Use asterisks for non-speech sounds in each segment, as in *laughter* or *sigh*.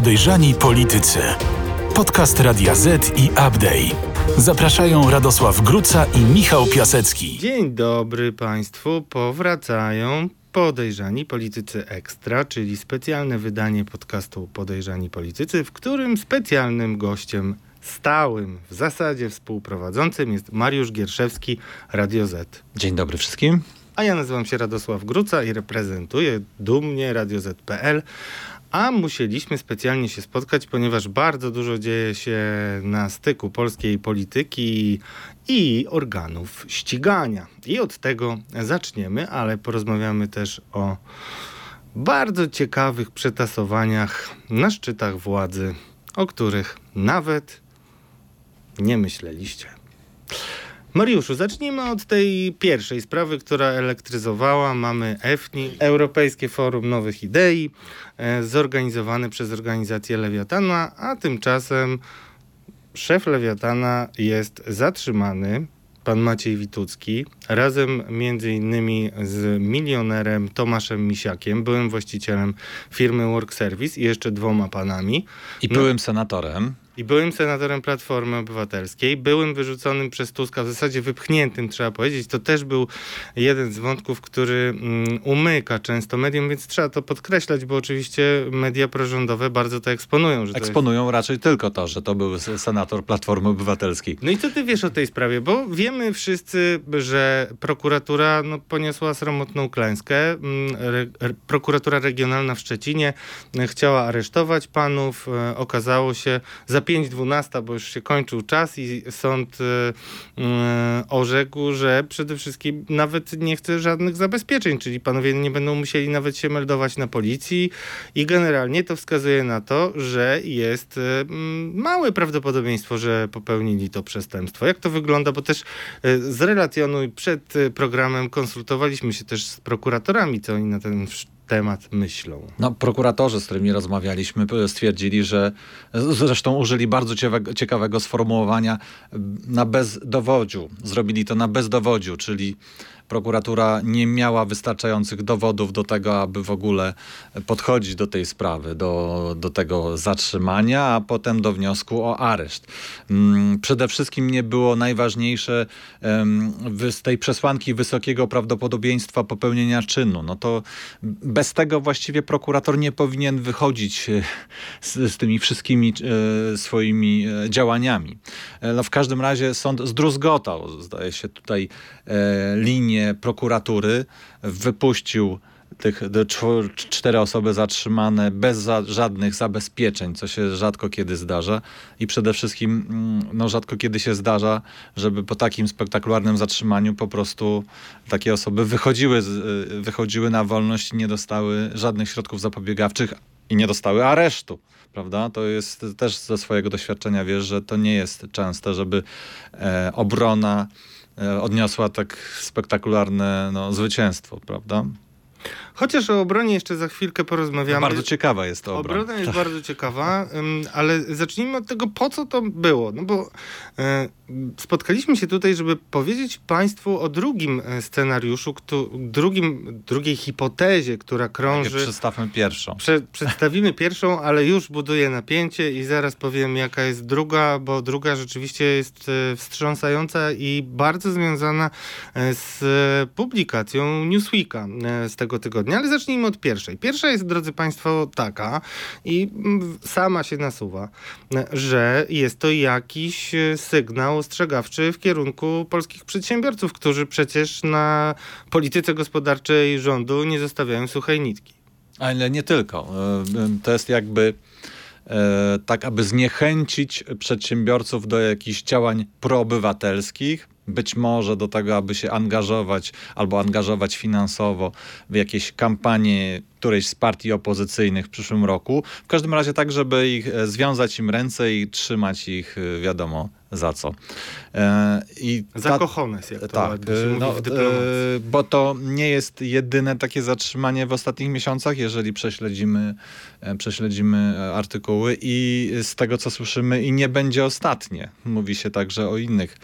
Podejrzani Politycy. Podcast Radia Z i Update. Zapraszają Radosław Gruca i Michał Piasecki. Dzień dobry Państwu. Powracają Podejrzani Politycy Ekstra, czyli specjalne wydanie podcastu Podejrzani Politycy, w którym specjalnym gościem stałym, w zasadzie współprowadzącym jest Mariusz Gierszewski, Radio Z. Dzień dobry wszystkim. A ja nazywam się Radosław Gruca i reprezentuję dumnie Radio Z.pl. A musieliśmy specjalnie się spotkać, ponieważ bardzo dużo dzieje się na styku polskiej polityki i organów ścigania. I od tego zaczniemy, ale porozmawiamy też o bardzo ciekawych przetasowaniach na szczytach władzy, o których nawet nie myśleliście. Mariuszu, zacznijmy od tej pierwszej sprawy, która elektryzowała. Mamy EFNI, Europejskie Forum Nowych Idei, e, zorganizowane przez organizację Lewiatana, a tymczasem szef Lewiatana jest zatrzymany, pan Maciej Witucki, razem między innymi z milionerem Tomaszem Misiakiem, byłym właścicielem firmy Work Service i jeszcze dwoma panami. I No. byłym senatorem. I byłym senatorem Platformy Obywatelskiej, byłym wyrzuconym przez Tuska, w zasadzie wypchniętym, trzeba powiedzieć. To też był jeden z wątków, który mm, umyka często mediom, więc trzeba to podkreślać, bo oczywiście media prorządowe bardzo to eksponują. Że to jest... Eksponują raczej tylko to, że to był senator Platformy Obywatelskiej. No i co ty wiesz o tej sprawie? Bo wiemy wszyscy, że prokuratura no, poniosła sromotną klęskę. Mm, Re, prokuratura regionalna w Szczecinie chciała aresztować panów. E, Okazało się 5.12, bo już się kończył czas i sąd e, orzekł, że przede wszystkim nawet nie chce żadnych zabezpieczeń, czyli panowie nie będą musieli nawet się meldować na policji i generalnie to wskazuje na to, że jest mm, małe prawdopodobieństwo, że popełnili to przestępstwo. Jak to wygląda? Bo też e, zrelacjonuj, przed e, programem konsultowaliśmy się też z prokuratorami, co oni na ten temat myślą. No, prokuratorzy, z którymi rozmawialiśmy, stwierdzili, że zresztą użyli bardzo ciekawego, sformułowania na bezdowodziu. Zrobili to na bezdowodziu, czyli prokuratura nie miała wystarczających dowodów do tego, aby w ogóle podchodzić do tej sprawy, do, do tego zatrzymania, a potem do wniosku o areszt. Mm, Przede wszystkim nie było najważniejsze z tej przesłanki wysokiego prawdopodobieństwa popełnienia czynu. No to bez tego właściwie prokurator nie powinien wychodzić e, z, z tymi wszystkimi e, swoimi e, działaniami. No w każdym razie sąd zdruzgotał, zdaje się tutaj, e, linię prokuratury, wypuścił tych cztery osoby zatrzymane bez za, żadnych zabezpieczeń, co się rzadko kiedy zdarza. I przede wszystkim mm, no, rzadko kiedy się zdarza, żeby po takim spektakularnym zatrzymaniu po prostu takie osoby wychodziły, y, wychodziły na wolność i nie dostały żadnych środków zapobiegawczych i nie dostały aresztu. Prawda? To jest też ze swojego doświadczenia wiesz, że to nie jest częste, żeby e, obrona odniosła tak spektakularne no, zwycięstwo, prawda? Chociaż o obronie jeszcze za chwilkę porozmawiamy. Bardzo ciekawa jest to obrona. Obrona jest *laughs* bardzo ciekawa, ale zacznijmy od tego, po co to było. No bo e, spotkaliśmy się tutaj, żeby powiedzieć Państwu o drugim e, scenariuszu, drugim, drugiej hipotezie, która krąży. Przedstawmy pierwszą. Prze przedstawimy pierwszą, ale już buduje napięcie i zaraz powiem, jaka jest druga, bo druga rzeczywiście jest e, wstrząsająca i bardzo związana z publikacją Newsweeka z tego tygodnia. Ale zacznijmy od pierwszej. Pierwsza jest, drodzy Państwo, taka i sama się nasuwa, że jest to jakiś e, sygnał ostrzegawczy w kierunku polskich przedsiębiorców, którzy przecież na polityce gospodarczej rządu nie zostawiają suchej nitki. Ale nie tylko. E, To jest jakby e, tak, aby zniechęcić przedsiębiorców do jakichś działań proobywatelskich, być może do tego, aby się angażować albo angażować finansowo w jakieś kampanie którejś z partii opozycyjnych w przyszłym roku. W każdym razie tak, żeby ich e, związać im ręce i trzymać ich e, wiadomo za co. E, I ta- Zakochones, jak to tak, ładnie się e, mówi no, w dyplomacji. bo to nie jest jedyne takie zatrzymanie w ostatnich miesiącach, jeżeli prześledzimy, prześledzimy artykuły i z tego co słyszymy i nie będzie ostatnie. Mówi się także o innych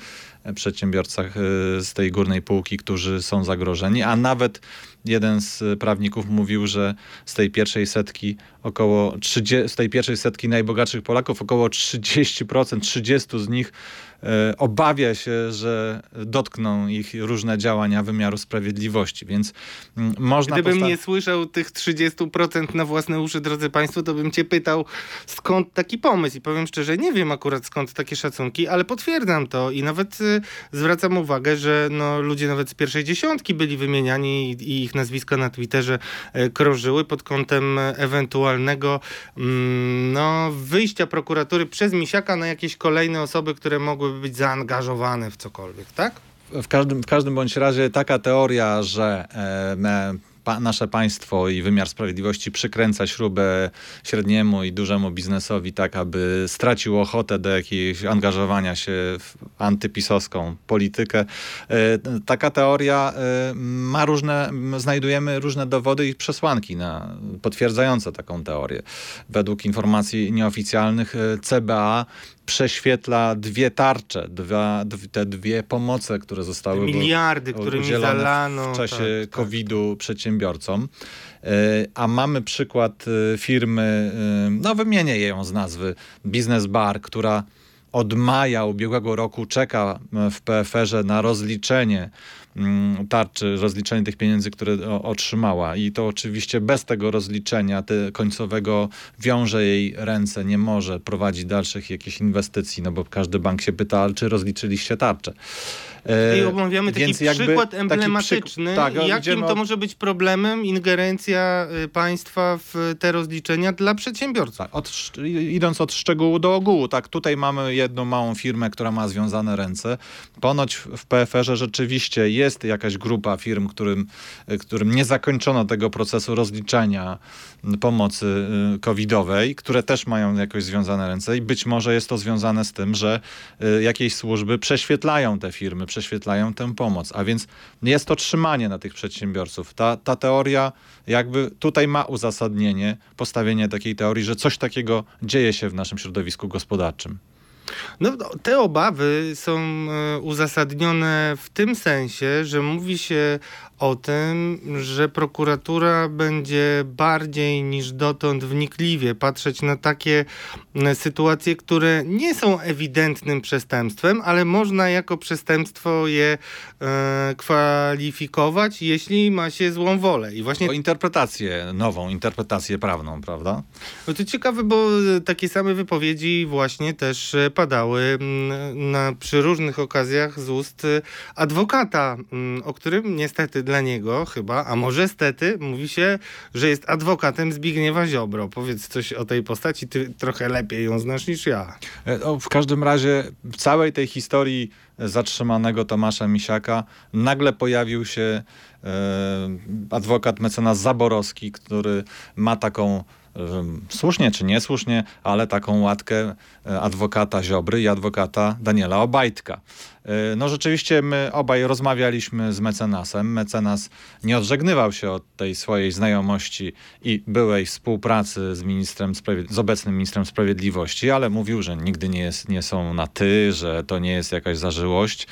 przedsiębiorcach z tej górnej półki, którzy są zagrożeni, a nawet jeden z prawników mówił, że z tej pierwszej setki około 30, z tej pierwszej setki najbogatszych Polaków około 30%, 30 z nich e, obawia się, że dotkną ich różne działania wymiaru sprawiedliwości, więc mm, można Gdybym nie słyszał tych 30% na własne uszy, drodzy Państwo, to bym Cię pytał, skąd taki pomysł. I powiem szczerze, nie wiem akurat skąd takie szacunki, ale potwierdzam to i nawet y, zwracam uwagę, że no, ludzie nawet z pierwszej dziesiątki byli wymieniani i, i ich nazwiska na Twitterze y, krążyły pod kątem y, ewentualnego mm, no, wyjścia prokuratury przez Misiaka na jakieś kolejne osoby, które mogłyby być zaangażowane w cokolwiek, tak? W każdym, w każdym bądź razie taka teoria, że e, pa, nasze państwo i wymiar sprawiedliwości przykręca śrubę średniemu i dużemu biznesowi tak, aby stracił ochotę do jakiegoś angażowania się w antypisowską politykę. E, taka teoria e, ma różne, znajdujemy różne dowody i przesłanki na, potwierdzające taką teorię. Według informacji nieoficjalnych e, CBA prześwietla dwie tarcze, dwa, dw- te dwie pomoce, które zostały Miliardy, którymi udzielone w- zalano. w czasie tak, tak. COVID-u przedsiębiorcom. E, A mamy przykład e, firmy, e, no wymienię ją z nazwy, Business Bar, która od maja ubiegłego roku czeka w PFR-ze na rozliczenie tarczy, rozliczenie tych pieniędzy, które otrzymała. I to oczywiście bez tego rozliczenia te końcowego wiąże jej ręce, nie może prowadzić dalszych jakichś inwestycji, no bo każdy bank się pyta, czy rozliczyliście tarczę. E, I omawiamy taki jakby przykład taki emblematyczny, przyk- tak, jakim to od- może być problemem ingerencja y, państwa w te rozliczenia dla przedsiębiorców. Tak, od, idąc od szczegółu do ogółu, tak, tutaj mamy jedną małą firmę, która ma związane ręce. Ponoć w- PFR-ze rzeczywiście jest jakaś grupa firm, którym, którym nie zakończono tego procesu rozliczenia m, pomocy covidowej, które też mają jakoś związane ręce i być może jest to związane z tym, że jakieś służby prześwietlają te firmy, prześwietlają tę pomoc, a więc jest to trzymanie na tych przedsiębiorców. Ta, ta teoria jakby tutaj ma uzasadnienie, postawienie takiej teorii, że coś takiego dzieje się w naszym środowisku gospodarczym. No, no, te obawy są e, uzasadnione w tym sensie, że mówi się o tym, że prokuratura będzie bardziej niż dotąd wnikliwie patrzeć na takie e, sytuacje, które nie są ewidentnym przestępstwem, ale można jako przestępstwo je e, kwalifikować, jeśli ma się złą wolę. I właśnie O interpretację, nową interpretację prawną, prawda? No to ciekawe, bo e, takie same wypowiedzi właśnie też e, padały mm, na, przy różnych okazjach z ust e, adwokata, mm, o którym niestety dla niego chyba, a może stety, mówi się, że jest adwokatem Zbigniewa Ziobro. Powiedz coś o tej postaci, ty trochę lepiej ją znasz niż ja. E, w każdym razie w całej tej historii zatrzymanego Tomasza Misiaka nagle pojawił się e, adwokat mecenas Zaborowski, który ma taką e, słusznie czy niesłusznie, ale taką łatkę e, adwokata Ziobry i adwokata Daniela Obajtka. No rzeczywiście my obaj rozmawialiśmy z mecenasem. Mecenas nie odżegnywał się od tej swojej znajomości i byłej współpracy z, ministrem z obecnym ministrem sprawiedliwości, ale mówił, że nigdy nie, jest, nie są na ty, że to nie jest jakaś zażyłość.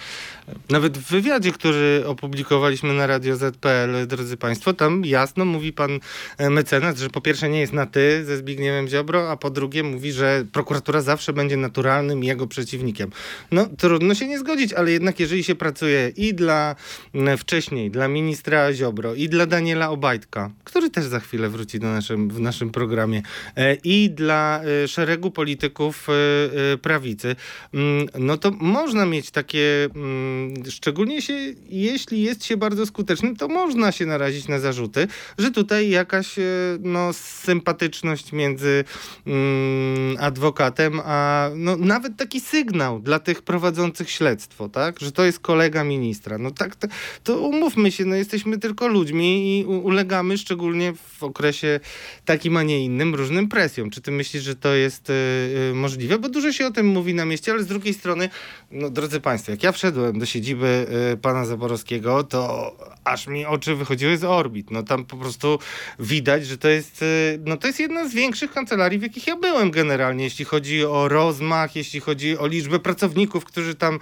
Nawet w wywiadzie, który opublikowaliśmy na Radio ZPL, drodzy Państwo, tam jasno mówi pan e, mecenas, że po pierwsze nie jest na ty ze Zbigniewem Ziobro, a po drugie mówi, że prokuratura zawsze będzie naturalnym jego przeciwnikiem. No trudno się nie zgodzić, ale jednak jeżeli się pracuje i dla m, wcześniej, dla ministra Ziobro i dla Daniela Obajtka, który też za chwilę wróci do naszym, w naszym programie, e, i dla e, szeregu polityków e, prawicy, mm, no to można mieć takie, mm, szczególnie się, jeśli jest się bardzo skutecznym, to można się narazić na zarzuty, że tutaj jakaś no, sympatyczność między mm, adwokatem, a no, nawet taki sygnał dla tych prowadzących śledztwo, tak, że to jest kolega ministra. No tak, to, to umówmy się, no jesteśmy tylko ludźmi i ulegamy szczególnie w okresie takim, a nie innym różnym presjom. Czy ty myślisz, że to jest e, możliwe? Bo dużo się o tym mówi na mieście, ale z drugiej strony, no drodzy państwo, jak ja wszedłem do siedziby e, pana Zaborowskiego, to aż mi oczy wychodziły z orbit. No tam po prostu widać, że to jest, e, no to jest jedna z większych kancelarii, w jakich ja byłem generalnie, jeśli chodzi o rozmach, jeśli chodzi o liczbę pracowników, którzy tam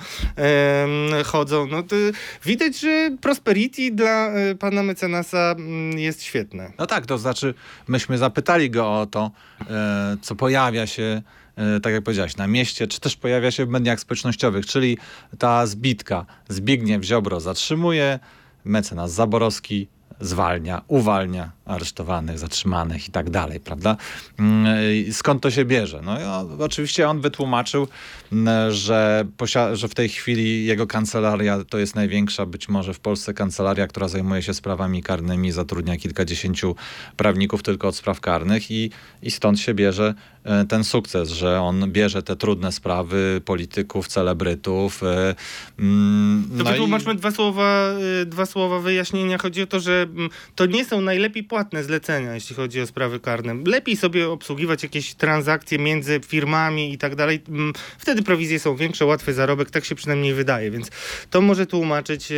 chodzą. No to widać, że prosperity dla e, pana mecenasa mm, jest świetne. No tak, to znaczy myśmy zapytali go o to, e, co pojawia się, e, tak jak powiedziałeś, na mieście, czy też pojawia się w mediach społecznościowych, czyli ta zbitka. Zbigniew Ziobro zatrzymuje, mecenas Zaborowski zwalnia, uwalnia aresztowanych, zatrzymanych i tak dalej, prawda? Mm, i Skąd to się bierze? No i oczywiście on wytłumaczył, mm, że, że w tej chwili jego kancelaria to jest największa być może w Polsce kancelaria, która zajmuje się sprawami karnymi, zatrudnia kilkadziesięciu prawników tylko od spraw karnych i, i stąd się bierze e, ten sukces, że on bierze te trudne sprawy polityków, celebrytów. e, mm, To no i- wytłumaczmy dwa słowa, y, dwa słowa wyjaśnienia. Chodzi o to, że to nie są najlepiej płatne zlecenia, jeśli chodzi o sprawy karne. Lepiej sobie obsługiwać jakieś transakcje między firmami i tak dalej. Mm, Wtedy prowizje są większe, łatwy zarobek, tak się przynajmniej wydaje, więc to może tłumaczyć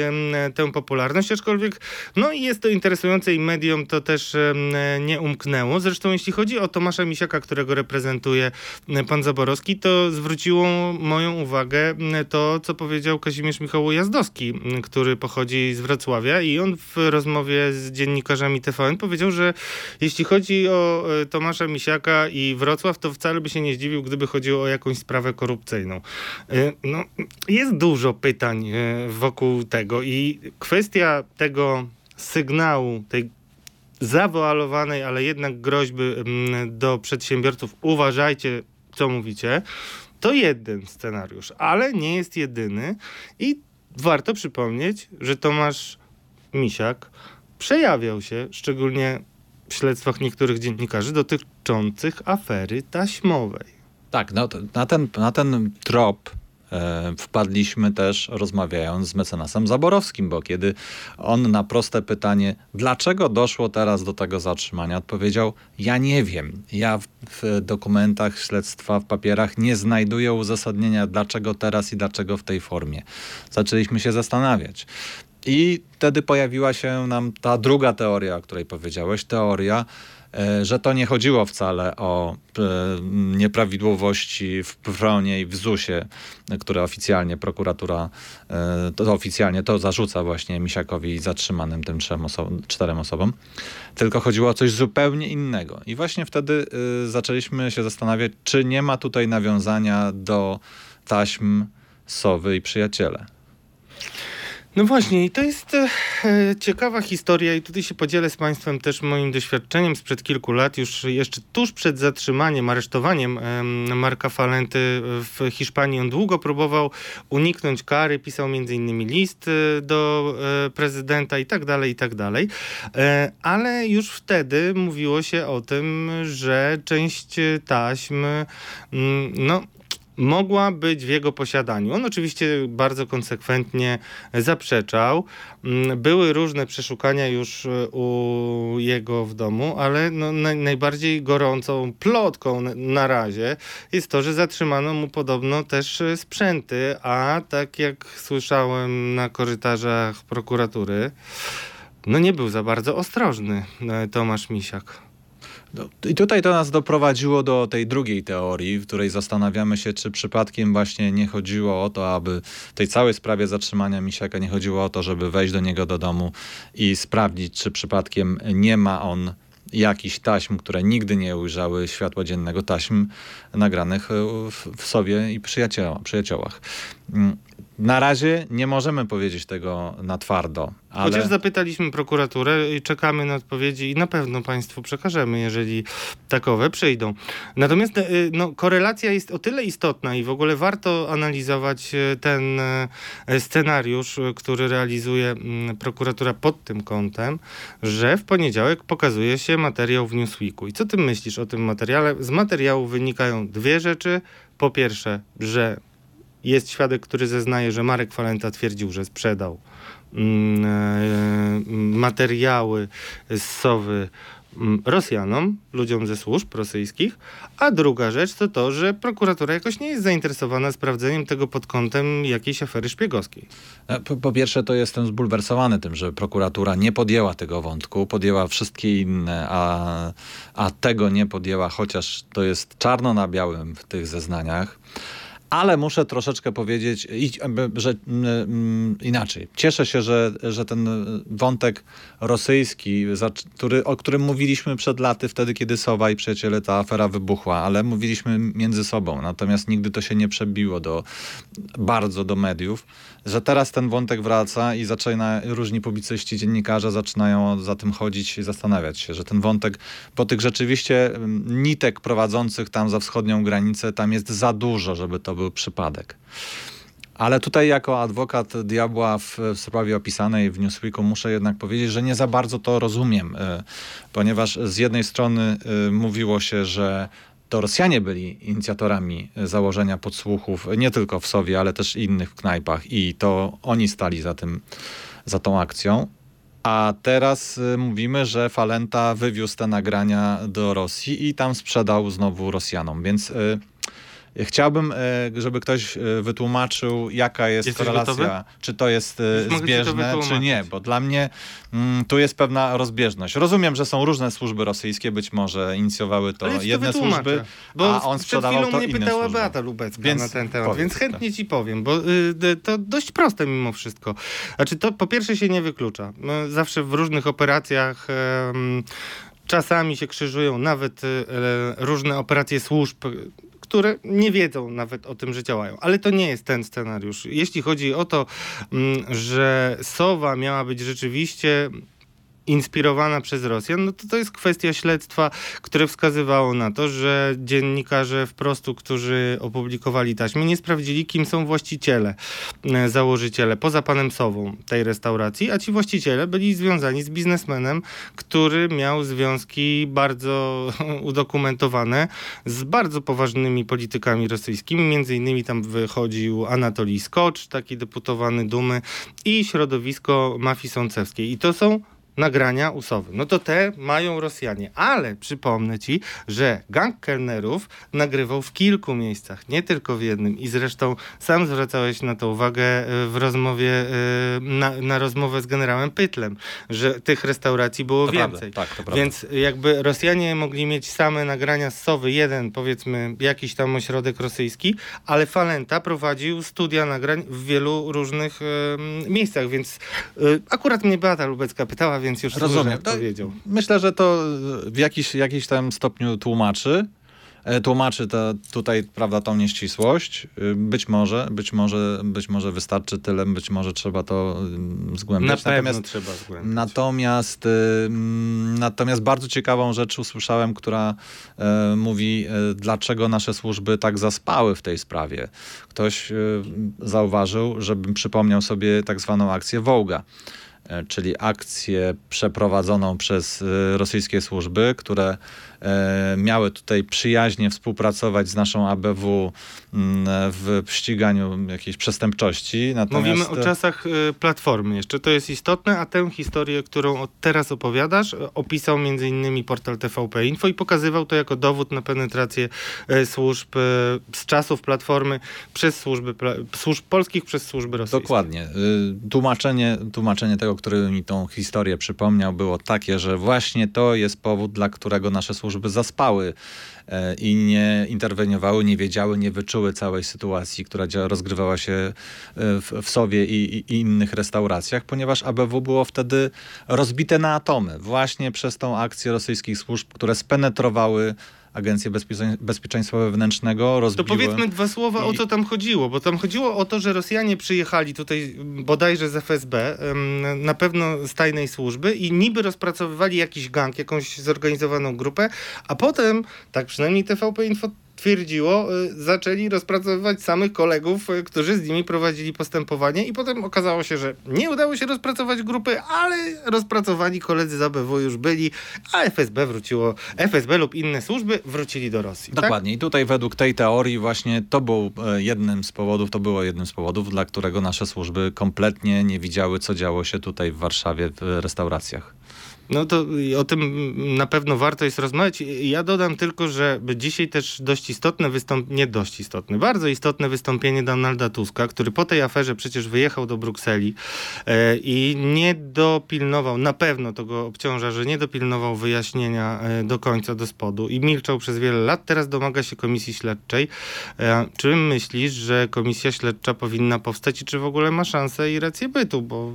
tę popularność, aczkolwiek no i jest to interesujące i mediom to też nie umknęło. Zresztą jeśli chodzi o Tomasza Misiaka, którego reprezentuje pan Zaborowski, to zwróciło moją uwagę to, co powiedział Kazimierz Michał Jazdowski, który pochodzi z Wrocławia i on w rozmowie z dziennikarzami TVN powiedział, że jeśli chodzi o e, Tomasza Misiaka i Wrocław, to wcale by się nie zdziwił, gdyby chodziło o jakąś sprawę korupcyjną. E, No, jest dużo pytań e, wokół tego i kwestia tego sygnału, tej zawoalowanej, ale jednak groźby mm, do przedsiębiorców, uważajcie, co mówicie, to jeden scenariusz, ale nie jest jedyny i warto przypomnieć, że Tomasz Misiak przejawiał się, szczególnie w śledztwach niektórych dziennikarzy, dotyczących afery taśmowej. Tak, no, na, ten, na ten trop e, wpadliśmy też rozmawiając z mecenasem Zaborowskim, bo kiedy on na proste pytanie, dlaczego doszło teraz do tego zatrzymania, odpowiedział, ja nie wiem. Ja w, w dokumentach śledztwa, w papierach nie znajduję uzasadnienia, dlaczego teraz i dlaczego w tej formie. Zaczęliśmy się zastanawiać. I wtedy pojawiła się nam ta druga teoria, o której powiedziałeś, teoria, e, że to nie chodziło wcale o e, nieprawidłowości w PRONie i w ZUS-ie, które oficjalnie prokuratura, e, to oficjalnie to zarzuca właśnie Misiakowi i zatrzymanym tym trzem oso- czterem osobom, tylko chodziło o coś zupełnie innego. I właśnie wtedy zaczęliśmy się zastanawiać, czy nie ma tutaj nawiązania do taśm Sowy i Przyjaciele. No właśnie, i to jest e, e, ciekawa historia, i tutaj się podzielę z Państwem też moim doświadczeniem sprzed kilku lat, już jeszcze tuż przed zatrzymaniem, aresztowaniem em, Marka Falenty w Hiszpanii. On długo próbował uniknąć kary, pisał innymi list e, do e, prezydenta i tak dalej, i tak dalej. E, ale już wtedy mówiło się o tym, że część taśm, mm, no mogła być w jego posiadaniu. On oczywiście bardzo konsekwentnie zaprzeczał. Mm, Były różne przeszukania już e, u jego w domu, ale no, naj, najbardziej gorącą plotką na, razie jest to, że zatrzymano mu podobno też e, sprzęty, a tak jak słyszałem na korytarzach prokuratury, no nie był za bardzo ostrożny e, Tomasz Misiak. No, I tutaj to nas doprowadziło do tej drugiej teorii, w której zastanawiamy się, czy przypadkiem właśnie nie chodziło o to, aby w tej całej sprawie zatrzymania Misiaka nie chodziło o to, żeby wejść do niego do domu i sprawdzić, czy przypadkiem nie ma on jakichś taśm, które nigdy nie ujrzały światła dziennego, taśm nagranych e, w, sobie i przyjacioła, przyjaciołach. Na razie nie możemy powiedzieć tego na twardo, ale... Chociaż zapytaliśmy prokuraturę i czekamy na odpowiedzi i na pewno Państwu przekażemy, jeżeli takowe przyjdą. Natomiast e, no, korelacja jest o tyle istotna i w ogóle warto analizować e, ten e, scenariusz, który realizuje prokuratura pod tym kątem, że w poniedziałek pokazuje się materiał w Newsweeku. I co ty myślisz o tym materiale? Z materiału wynikają dwie rzeczy. Po pierwsze, że jest świadek, który zeznaje, że Marek Falenta twierdził, że sprzedał mm, e, materiały z Sowy mm, Rosjanom, ludziom ze służb rosyjskich, a druga rzecz to to, że prokuratura jakoś nie jest zainteresowana sprawdzeniem tego pod kątem jakiejś afery szpiegowskiej. E, po, po, pierwsze, to jestem zbulwersowany tym, że prokuratura nie podjęła tego wątku, podjęła wszystkie inne, a, a tego nie podjęła, chociaż to jest czarno na białym w tych zeznaniach. Ale muszę troszeczkę powiedzieć, że mm, inaczej. Cieszę się, że, że ten wątek rosyjski, który, o którym mówiliśmy przed laty, wtedy kiedy Sowa i przyjaciele ta afera wybuchła, ale mówiliśmy między sobą. Natomiast nigdy to się nie przebiło do, bardzo do mediów, że teraz ten wątek wraca i zaczyna, różni publicyści, dziennikarze zaczynają za tym chodzić i zastanawiać się, że ten wątek po tych rzeczywiście mm, nitek prowadzących tam za wschodnią granicę, tam jest za dużo, żeby to był przypadek. Ale tutaj jako adwokat diabła w, w, sprawie opisanej w Newsweeku muszę jednak powiedzieć, że nie za bardzo to rozumiem, y, ponieważ z jednej strony y, mówiło się, że to Rosjanie byli inicjatorami założenia podsłuchów, nie tylko w Sowie, ale też innych knajpach i to oni stali za tym, za tą akcją. A teraz y, mówimy, że Falenta wywiózł te nagrania do Rosji i tam sprzedał znowu Rosjanom, więc y, Chciałbym, e, żeby ktoś e, wytłumaczył, jaka jest Jesteś korelacja, gotowy? czy to jest e, zbieżne, czy nie, bo dla mnie mm, tu jest pewna rozbieżność. Rozumiem, że są różne służby rosyjskie, być może inicjowały to Ale jedne to służby, bo a on przed sprzedawał chwilą to mnie inne pytała służby. Beata Lubecka Więc na ten temat, więc chętnie ci powiem, bo y, to dość proste mimo wszystko. Znaczy to po pierwsze się nie wyklucza. No, zawsze w różnych operacjach czasami się krzyżują nawet y, różne operacje służb które nie wiedzą nawet o tym, że działają. Ale to nie jest ten scenariusz. Jeśli chodzi o to, mm, że Sowa miała być rzeczywiście inspirowana przez Rosjan, no to to jest kwestia śledztwa, które wskazywało na to, że dziennikarze wprostu, którzy opublikowali taśmy, nie sprawdzili, kim są właściciele, e, założyciele, poza panem Sową tej restauracji, a ci właściciele byli związani z biznesmenem, który miał związki bardzo *laughs* udokumentowane z bardzo poważnymi politykami rosyjskimi, między innymi tam wychodził Anatolij Skocz, taki deputowany Dumy i środowisko mafii sącewskiej. I to są nagrania usowy. No to te mają Rosjanie, ale przypomnę ci, że gang kelnerów nagrywał w kilku miejscach, nie tylko w jednym. I zresztą sam zwracałeś na to uwagę e, w rozmowie, e, na, na rozmowę z generałem Pytlem, że tych restauracji było to więcej. Prawda, tak, to Więc jakby Rosjanie mogli mieć same nagrania z Sowy, jeden powiedzmy jakiś tam ośrodek rosyjski, ale Falenta prowadził studia nagrań w wielu różnych miejscach, więc e, akurat mnie Beata Lubecka pytała, więc już Rozumiem. powiedział. Myślę, że to w jakiś, jakiś tam stopniu tłumaczy. E, tłumaczy to tutaj, prawda, tą nieścisłość. Y, być może, być może, być może wystarczy tyle, być może trzeba to mm, zgłębiać. Na pewno natomiast, trzeba zgłębiać. Natomiast, mm, natomiast bardzo ciekawą rzecz usłyszałem, która e, mówi, e, dlaczego nasze służby tak zaspały w tej sprawie. Ktoś zauważył, żebym przypomniał sobie tak zwaną akcję Wołga. E, czyli akcję przeprowadzoną przez e, rosyjskie służby, które E, miały tutaj przyjaźnie współpracować z naszą ABW mm, w ściganiu jakiejś przestępczości. Natomiast... Mówimy o czasach Platformy jeszcze, to jest istotne, a tę historię, którą teraz opowiadasz, opisał między innymi portal TVP Info i pokazywał to jako dowód na penetrację służb z czasów Platformy przez służby, służb polskich przez służby rosyjskie. Dokładnie. Tłumaczenie, tłumaczenie tego, który mi tą historię przypomniał, było takie, że właśnie to jest powód, dla którego nasze służby służby zaspały e, i nie interweniowały, nie wiedziały, nie wyczuły całej sytuacji, która rozgrywała się e, w, w Sowie i, i, innych restauracjach, ponieważ ABW było wtedy rozbite na atomy. Właśnie przez tą akcję rosyjskich służb, które spenetrowały Agencję Bezpieczeństwa Wewnętrznego rozbiły. To powiedzmy dwa słowa, I... o co tam chodziło, bo tam chodziło o to, że Rosjanie przyjechali tutaj bodajże z FSB, na pewno z tajnej służby i niby rozpracowywali jakiś gang, jakąś zorganizowaną grupę, a potem, tak przynajmniej TVP Info twierdziło, y, zaczęli rozpracowywać samych kolegów, y, którzy z nimi prowadzili postępowanie i potem okazało się, że nie udało się rozpracować grupy, ale rozpracowani koledzy z ABW już byli, a FSB wróciło, FSB lub inne służby wrócili do Rosji. Tak? Dokładnie tak? i tutaj według tej teorii właśnie to był e, jednym z powodów, to było jednym z powodów, dla którego nasze służby kompletnie nie widziały, co działo się tutaj w Warszawie w restauracjach. No to o tym na pewno warto jest rozmawiać. Ja dodam tylko, że dzisiaj też dość istotne wystąpienie, nie dość istotne, bardzo istotne wystąpienie Donalda Tuska, który po tej aferze przecież wyjechał do Brukseli e, i nie dopilnował, na pewno to go obciąża, że nie dopilnował wyjaśnienia e, do końca, do spodu i milczał przez wiele lat. Teraz domaga się komisji śledczej. E, czy myślisz, że komisja śledcza powinna powstać i czy w ogóle ma szansę i rację bytu? Bo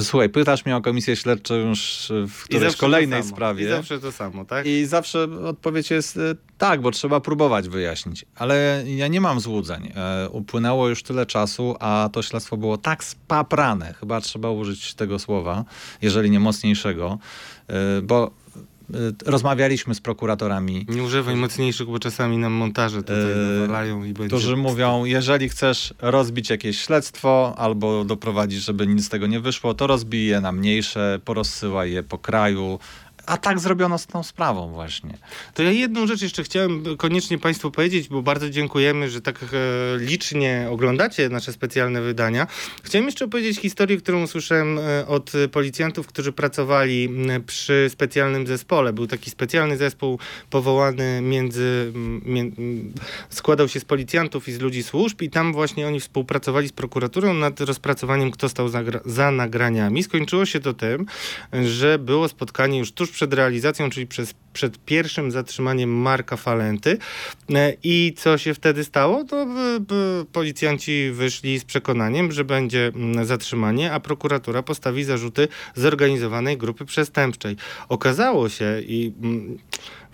Słuchaj, pytasz mnie o komisję śledczą już w którejś kolejnej sprawie. I zawsze to samo, tak? I zawsze odpowiedź jest e, tak, bo trzeba próbować wyjaśnić. Ale ja nie mam złudzeń. E, upłynęło już tyle czasu, a to śledztwo było tak spaprane, chyba trzeba użyć tego słowa, jeżeli nie mocniejszego, e, bo rozmawialiśmy z prokuratorami. Nie używaj mocniejszych, bo czasami nam montaże tutaj nawalają i będzie... Którzy mówią, jeżeli chcesz rozbić jakieś śledztwo albo doprowadzić, żeby nic z tego nie wyszło, to rozbij je na mniejsze, porozsyłaj je po kraju, a tak zrobiono z tą sprawą właśnie. To ja jedną rzecz jeszcze chciałem koniecznie Państwu powiedzieć, bo bardzo dziękujemy, że tak e, licznie oglądacie nasze specjalne wydania. Chciałem jeszcze opowiedzieć historię, którą usłyszałem e, od policjantów, którzy pracowali przy specjalnym zespole. Był taki specjalny zespół powołany między... składał się z policjantów i z ludzi służb i tam właśnie oni współpracowali z prokuraturą nad rozpracowaniem, kto stał za, za nagraniami. Skończyło się to tym, że było spotkanie już tuż przed realizacją, czyli przez, przed pierwszym zatrzymaniem Marka Falenty. E, I co się wtedy stało? To policjanci wyszli z przekonaniem, że będzie mm, zatrzymanie, a prokuratura postawi zarzuty zorganizowanej grupy przestępczej. Okazało się i mm,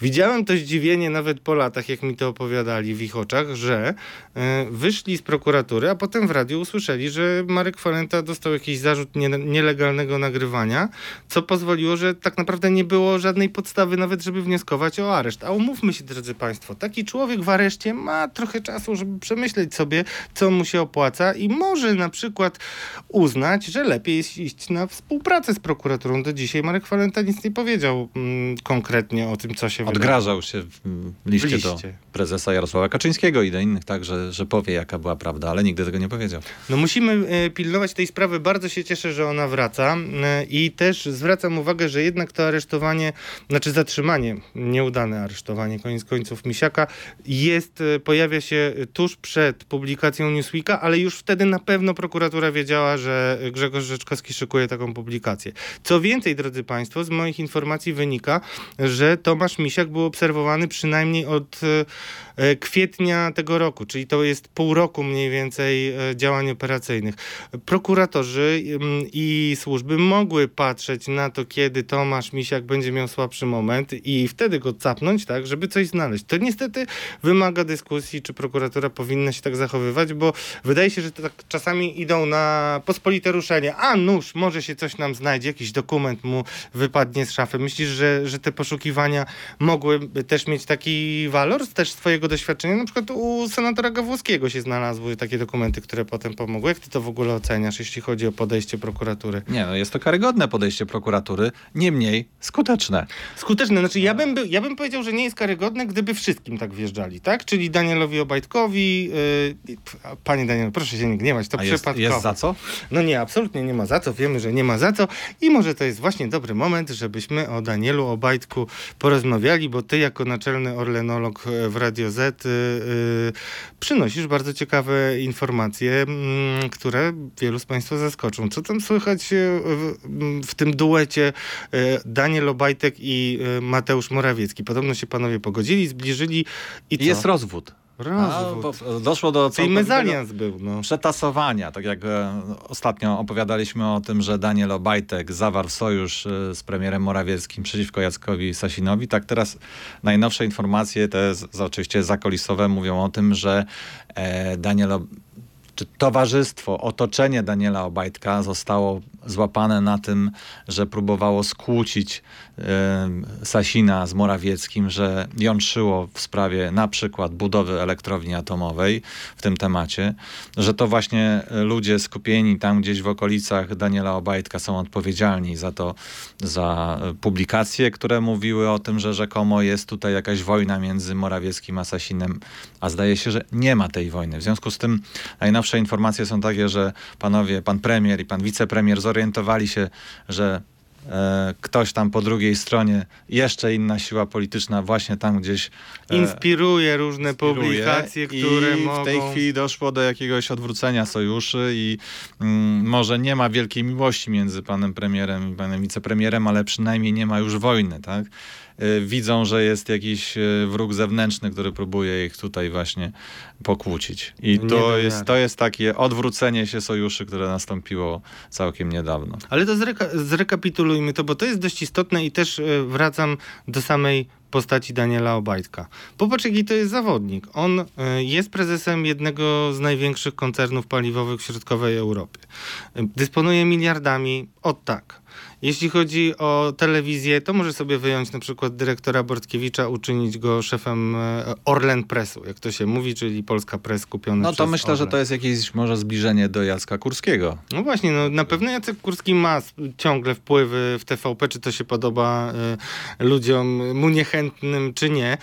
Widziałem to zdziwienie nawet po latach, jak mi to opowiadali w ich oczach, że e, wyszli z prokuratury, a potem w radiu usłyszeli, że Marek Falenta dostał jakiś zarzut nie, nielegalnego nagrywania, co pozwoliło, że tak naprawdę nie było żadnej podstawy nawet, żeby wnioskować o areszt. A umówmy się, drodzy Państwo, taki człowiek w areszcie ma trochę czasu, żeby przemyśleć sobie, co mu się opłaca i może na przykład uznać, że lepiej jest iść na współpracę z prokuraturą. Do dzisiaj Marek Falenta nic nie powiedział mm, konkretnie o tym, co się Odgrażał się w liście, w liście, do prezesa Jarosława Kaczyńskiego i do innych tak, że, że powie jaka była prawda, ale nigdy tego nie powiedział. No musimy e, pilnować tej sprawy. Bardzo się cieszę, że ona wraca e, i też zwracam uwagę, że jednak to aresztowanie, znaczy zatrzymanie, nieudane aresztowanie koniec końców Misiaka jest, e, pojawia się tuż przed publikacją Newsweeka, ale już wtedy na pewno prokuratura wiedziała, że Grzegorz Rzeczkowski szykuje taką publikację. Co więcej, drodzy Państwo, z moich informacji wynika, że Tomasz Misiak Misiak był obserwowany przynajmniej od e, kwietnia tego roku, czyli to jest pół roku mniej więcej e, działań operacyjnych. Prokuratorzy mm, i służby mogły patrzeć na to, kiedy Tomasz Misiak będzie miał słabszy moment i wtedy go capnąć, tak, żeby coś znaleźć. To niestety wymaga dyskusji, czy prokuratura powinna się tak zachowywać, bo wydaje się, że to tak czasami idą na pospolite ruszenie. A nóż, może się coś nam znajdzie, jakiś dokument mu wypadnie z szafy. Myślisz, że, że te poszukiwania mogły też mieć taki walor też swojego doświadczenia, na przykład u senatora Gawłowskiego się znalazły takie dokumenty, które potem pomogły. Jak ty to w ogóle oceniasz, jeśli chodzi o podejście prokuratury? Nie, no jest to karygodne podejście prokuratury, niemniej skuteczne. Skuteczne, znaczy ja bym, ja bym powiedział, że nie jest karygodne, gdyby wszystkim tak wjeżdżali, tak? Czyli Danielowi Obajtkowi, yy, panie Daniel, proszę się nie gniewać, to A przypadkowo. Jest, jest za co? No nie, absolutnie nie ma za co, wiemy, że nie ma za co i może to jest właśnie dobry moment, żebyśmy o Danielu Obajtku porozmawiali, bo ty jako naczelny orlenolog w Radio Y, y, przynosisz bardzo ciekawe informacje, mm, które wielu z Państwa zaskoczą. Co tam słychać y, w tym duecie Daniel Obajtek i Mateusz Morawiecki? Podobno się panowie pogodzili, zbliżyli i co? Jest rozwód. Rozwód. A, doszło do Czyli mezalians był. No. Przetasowania. Tak jak e, ostatnio opowiadaliśmy o tym, że Daniel Obajtek zawarł sojusz e, z premierem Morawieckim przeciwko Jackowi Sasinowi, tak teraz najnowsze informacje, te z, oczywiście zakolisowe, mówią o tym, że e, Daniel czy towarzystwo, otoczenie Daniela Obajtka zostało złapane na tym, że próbowało skłócić Sasina z Morawieckim, że jątrzyło w sprawie na przykład budowy elektrowni atomowej w tym temacie, że to właśnie ludzie skupieni tam gdzieś w okolicach Daniela Obajtka są odpowiedzialni za to, za publikacje, które mówiły o tym, że rzekomo jest tutaj jakaś wojna między Morawieckim a Sasinem, a zdaje się, że nie ma tej wojny. W związku z tym najnowsze informacje są takie, że panowie, pan premier i pan wicepremier zorientowali się, że e, ktoś tam po drugiej stronie, jeszcze inna siła polityczna właśnie tam gdzieś e, Inspiruje różne inspiruje publikacje, które i mogą... w tej chwili doszło do jakiegoś odwrócenia sojuszy i mm, może nie ma wielkiej miłości między panem premierem i panem wicepremierem, ale przynajmniej nie ma już wojny, tak? Y, Widzą, że jest jakiś y, wróg zewnętrzny, który próbuje ich tutaj właśnie pokłócić. I Nie to jest, to jest takie odwrócenie się sojuszy, które nastąpiło całkiem niedawno. Ale to zreka- zrekapitulujmy to, bo to jest dość istotne i też e, wracam do samej postaci Daniela Obajtka. Popatrz, jaki to jest zawodnik. On e, jest prezesem jednego z największych koncernów paliwowych w środkowej Europie. E, Dysponuje miliardami od tak. Jeśli chodzi o telewizję, to może sobie wyjąć na przykład dyrektora Bortkiewicza, uczynić go szefem e, Orlen Pressu, jak to się mówi, czyli Polska Press kupiona No to myślę, że Orlen. to jest jakieś może zbliżenie do Jacka Kurskiego. No właśnie, no, na pewno Jacek Kurski ma ciągle wpływy w TVP, czy to się podoba y, ludziom mu niechętnym, czy nie.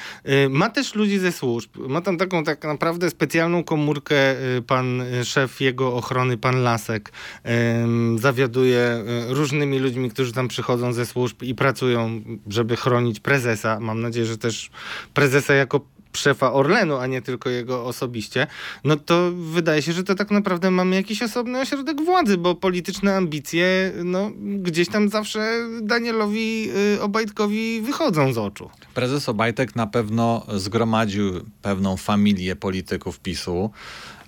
Y, ma też ludzi ze służb. Ma tam taką tak naprawdę specjalną komórkę y, pan szef jego ochrony, pan Lasek. Zawiaduje różnymi ludźmi, którzy tam przychodzą ze służb i pracują, żeby chronić prezesa. Mam nadzieję, że też prezesa jako szefa Orlenu, a nie tylko jego osobiście, no to wydaje się, że to tak naprawdę mamy jakiś osobny ośrodek władzy, bo polityczne ambicje, no gdzieś tam zawsze Danielowi y, Obajtkowi wychodzą z oczu. Prezes Obajtek na pewno zgromadził pewną familię polityków PiSu.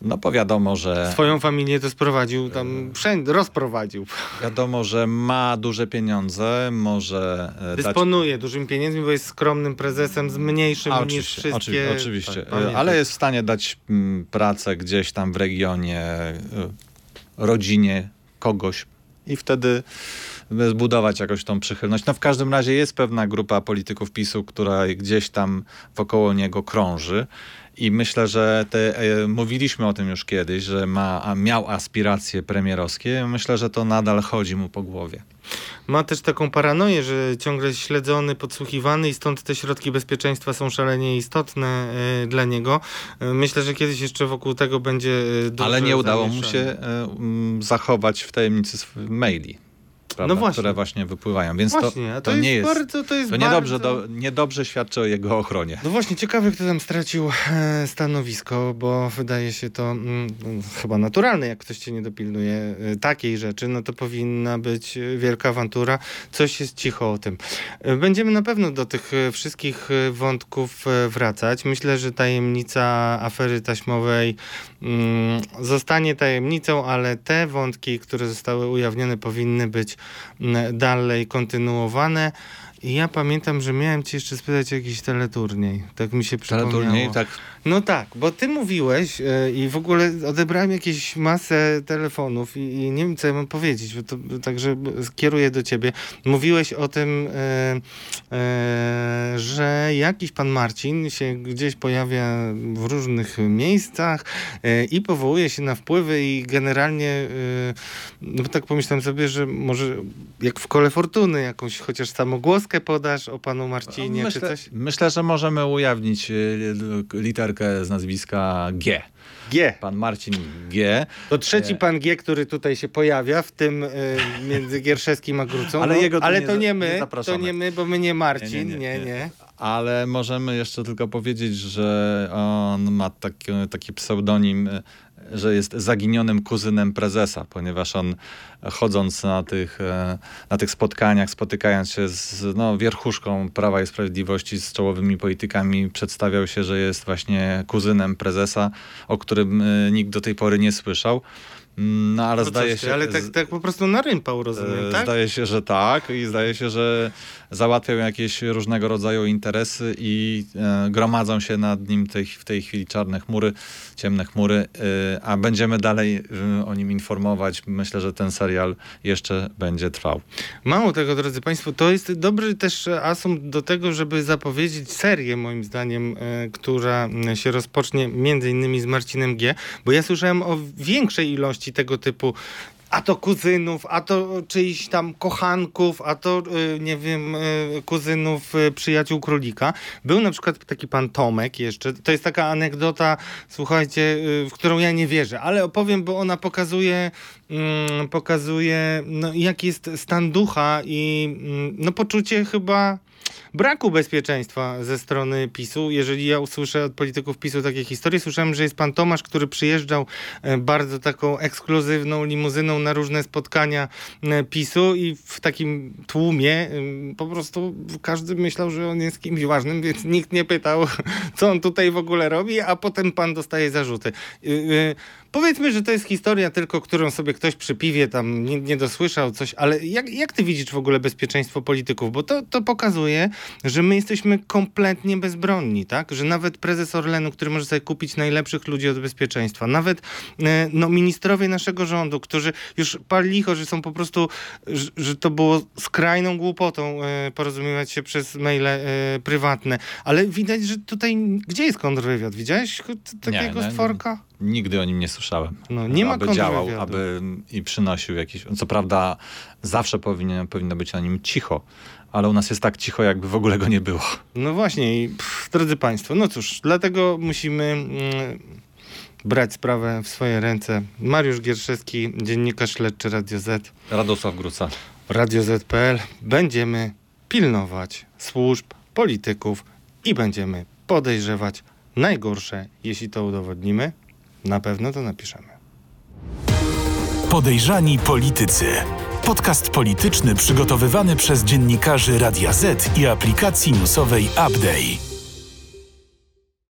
No bo wiadomo, że Swoją familię to sprowadził tam wszędzie, rozprowadził. wiadomo, że ma duże pieniądze, może e, dać Dysponuje dużymi pieniędzmi, bo jest skromnym prezesem z mniejszym niż wszystkie... oczywiście, oczywiście. Tak, E, ale jest w stanie dać mm, pracę gdzieś tam w regionie, e, rodzinie kogoś i wtedy zbudować jakoś tą przychylność. No w każdym razie jest pewna grupa polityków PiSu, która gdzieś tam wokoło niego krąży. I myślę, że te, e, mówiliśmy o tym już kiedyś, że ma, miał aspiracje premierowskie. Myślę, że to nadal chodzi mu po głowie. Ma też taką paranoję, że ciągle jest śledzony, podsłuchiwany i stąd te środki bezpieczeństwa są szalenie istotne e, dla niego. E, myślę, że kiedyś jeszcze wokół tego będzie duże Ale nie udało mu zamieszanie. się zachować w tajemnicy maili. Prawda, No właśnie. które właśnie wypływają. Więc Właśnie, to, to, to, nie jest bardzo, to jest To bardzo... niedobrze, do, niedobrze świadczy o jego ochronie. No właśnie, ciekawe, kto tam stracił e, stanowisko, bo wydaje się to mm, chyba naturalne, jak ktoś cię nie dopilnuje e, takiej rzeczy, no to powinna być wielka awantura. Coś jest cicho o tym. E, Będziemy na pewno do tych wszystkich wątków wracać. Myślę, że tajemnica afery taśmowej mm, zostanie tajemnicą, ale te wątki, które zostały ujawnione, powinny być dalej kontynuowane. I ja pamiętam, że miałem cię jeszcze spytać o jakiś teleturniej. Tak mi się przypomniało. Teleturniej, tak. No tak, bo ty mówiłeś e, i w ogóle odebrałem jakieś masę telefonów i, i nie wiem, co ja mam powiedzieć, bo to także skieruję do ciebie. Mówiłeś o tym, e, e, że jakiś pan Marcin się gdzieś pojawia w różnych miejscach i powołuje się na wpływy i generalnie, no tak pomyślałem sobie, że może jak w kole fortuny jakąś chociaż samogłoskę podasz o panu Marcinie, czy myślę, coś? myślę, że możemy ujawnić y, literkę z nazwiska G. G. Pan Marcin G. To trzeci Nie. pan G, który tutaj się pojawia, w tym y, między Gierszewskim a Grucą. Ale jego tu ale nie to nie nie my, to zapraszamy. nie my, bo my nie Marcin, nie, Nie, nie. nie, nie. nie. Ale możemy jeszcze tylko powiedzieć, że on ma taki, taki pseudonim, y, że jest zaginionym kuzynem prezesa, ponieważ on chodząc na tych, e, na tych spotkaniach, spotykając się z no, wierchuszką Prawa i Sprawiedliwości, z czołowymi politykami, przedstawiał się, że jest właśnie kuzynem prezesa, o którym e, nikt do tej pory nie słyszał. Mm, No ale zdaje się... ale tak, tak po prostu narympał, rozumiem, E, tak? Zdaje się, że tak i zdaje się, że załatwiał jakieś różnego rodzaju interesy i e, gromadzą się nad nim tej, w tej chwili czarne chmury, ciemne chmury, e, a będziemy dalej e, o nim informować. Myślę, że ten serial jeszcze będzie trwał. Mało tego, drodzy Państwo, to jest dobry też asumpt do tego, żeby zapowiedzieć serię, moim zdaniem, która się rozpocznie między innymi z Marcinem G., bo ja słyszałem o większej ilości tego typu a to kuzynów, a to czyichś tam kochanków, a to y, nie wiem, y, kuzynów y, przyjaciół królika. Był na przykład taki pan Tomek jeszcze. To jest taka anegdota, słuchajcie, w którą ja nie wierzę, ale opowiem, bo ona pokazuje, mm, pokazuje no, jaki jest stan ducha i mm, no, poczucie chyba braku bezpieczeństwa ze strony PiSu. Jeżeli ja usłyszę od polityków PiSu takie historie, słyszałem, że jest pan Tomasz, który przyjeżdżał e, bardzo taką ekskluzywną limuzyną na różne spotkania e, PiSu i w takim tłumie po prostu każdy myślał, że on jest kimś ważnym, więc nikt nie pytał, *laughs* co on tutaj w ogóle robi, a potem pan dostaje zarzuty. Powiedzmy, że to jest historia tylko, którą sobie ktoś przy piwie tam nie, nie dosłyszał coś, ale jak, jak ty widzisz w ogóle bezpieczeństwo polityków? Bo to, to pokazuje, że my jesteśmy kompletnie bezbronni, tak? Że nawet prezes Orlenu, który może sobie kupić najlepszych ludzi od bezpieczeństwa, nawet e, no, ministrowie naszego rządu, którzy już pal licho, że są po prostu, że, że to było skrajną głupotą e, porozumiewać się przez maile e, prywatne, ale widać, że tutaj, gdzie jest kontrwywiad? Widziałeś takiego Nie, nie, stworka? Nigdy o nim nie słyszałem. No, nie ma aby działał, aby i przynosił jakiś. Co prawda, zawsze powinien, powinno być o nim cicho, ale u nas jest tak cicho, jakby w ogóle go nie było. No właśnie, i pff, drodzy Państwo, no cóż, dlatego musimy mm, brać sprawę w swoje ręce. Mariusz Gierszewski, dziennikarz śledczy Radio Z, Radosław Gruca. Radio Z.pl. Będziemy pilnować służb, polityków i będziemy podejrzewać najgorsze, jeśli to udowodnimy. Na pewno to napiszemy. Podejrzani politycy. Podcast polityczny przygotowywany przez dziennikarzy Radia Z i aplikacji newsowej Update.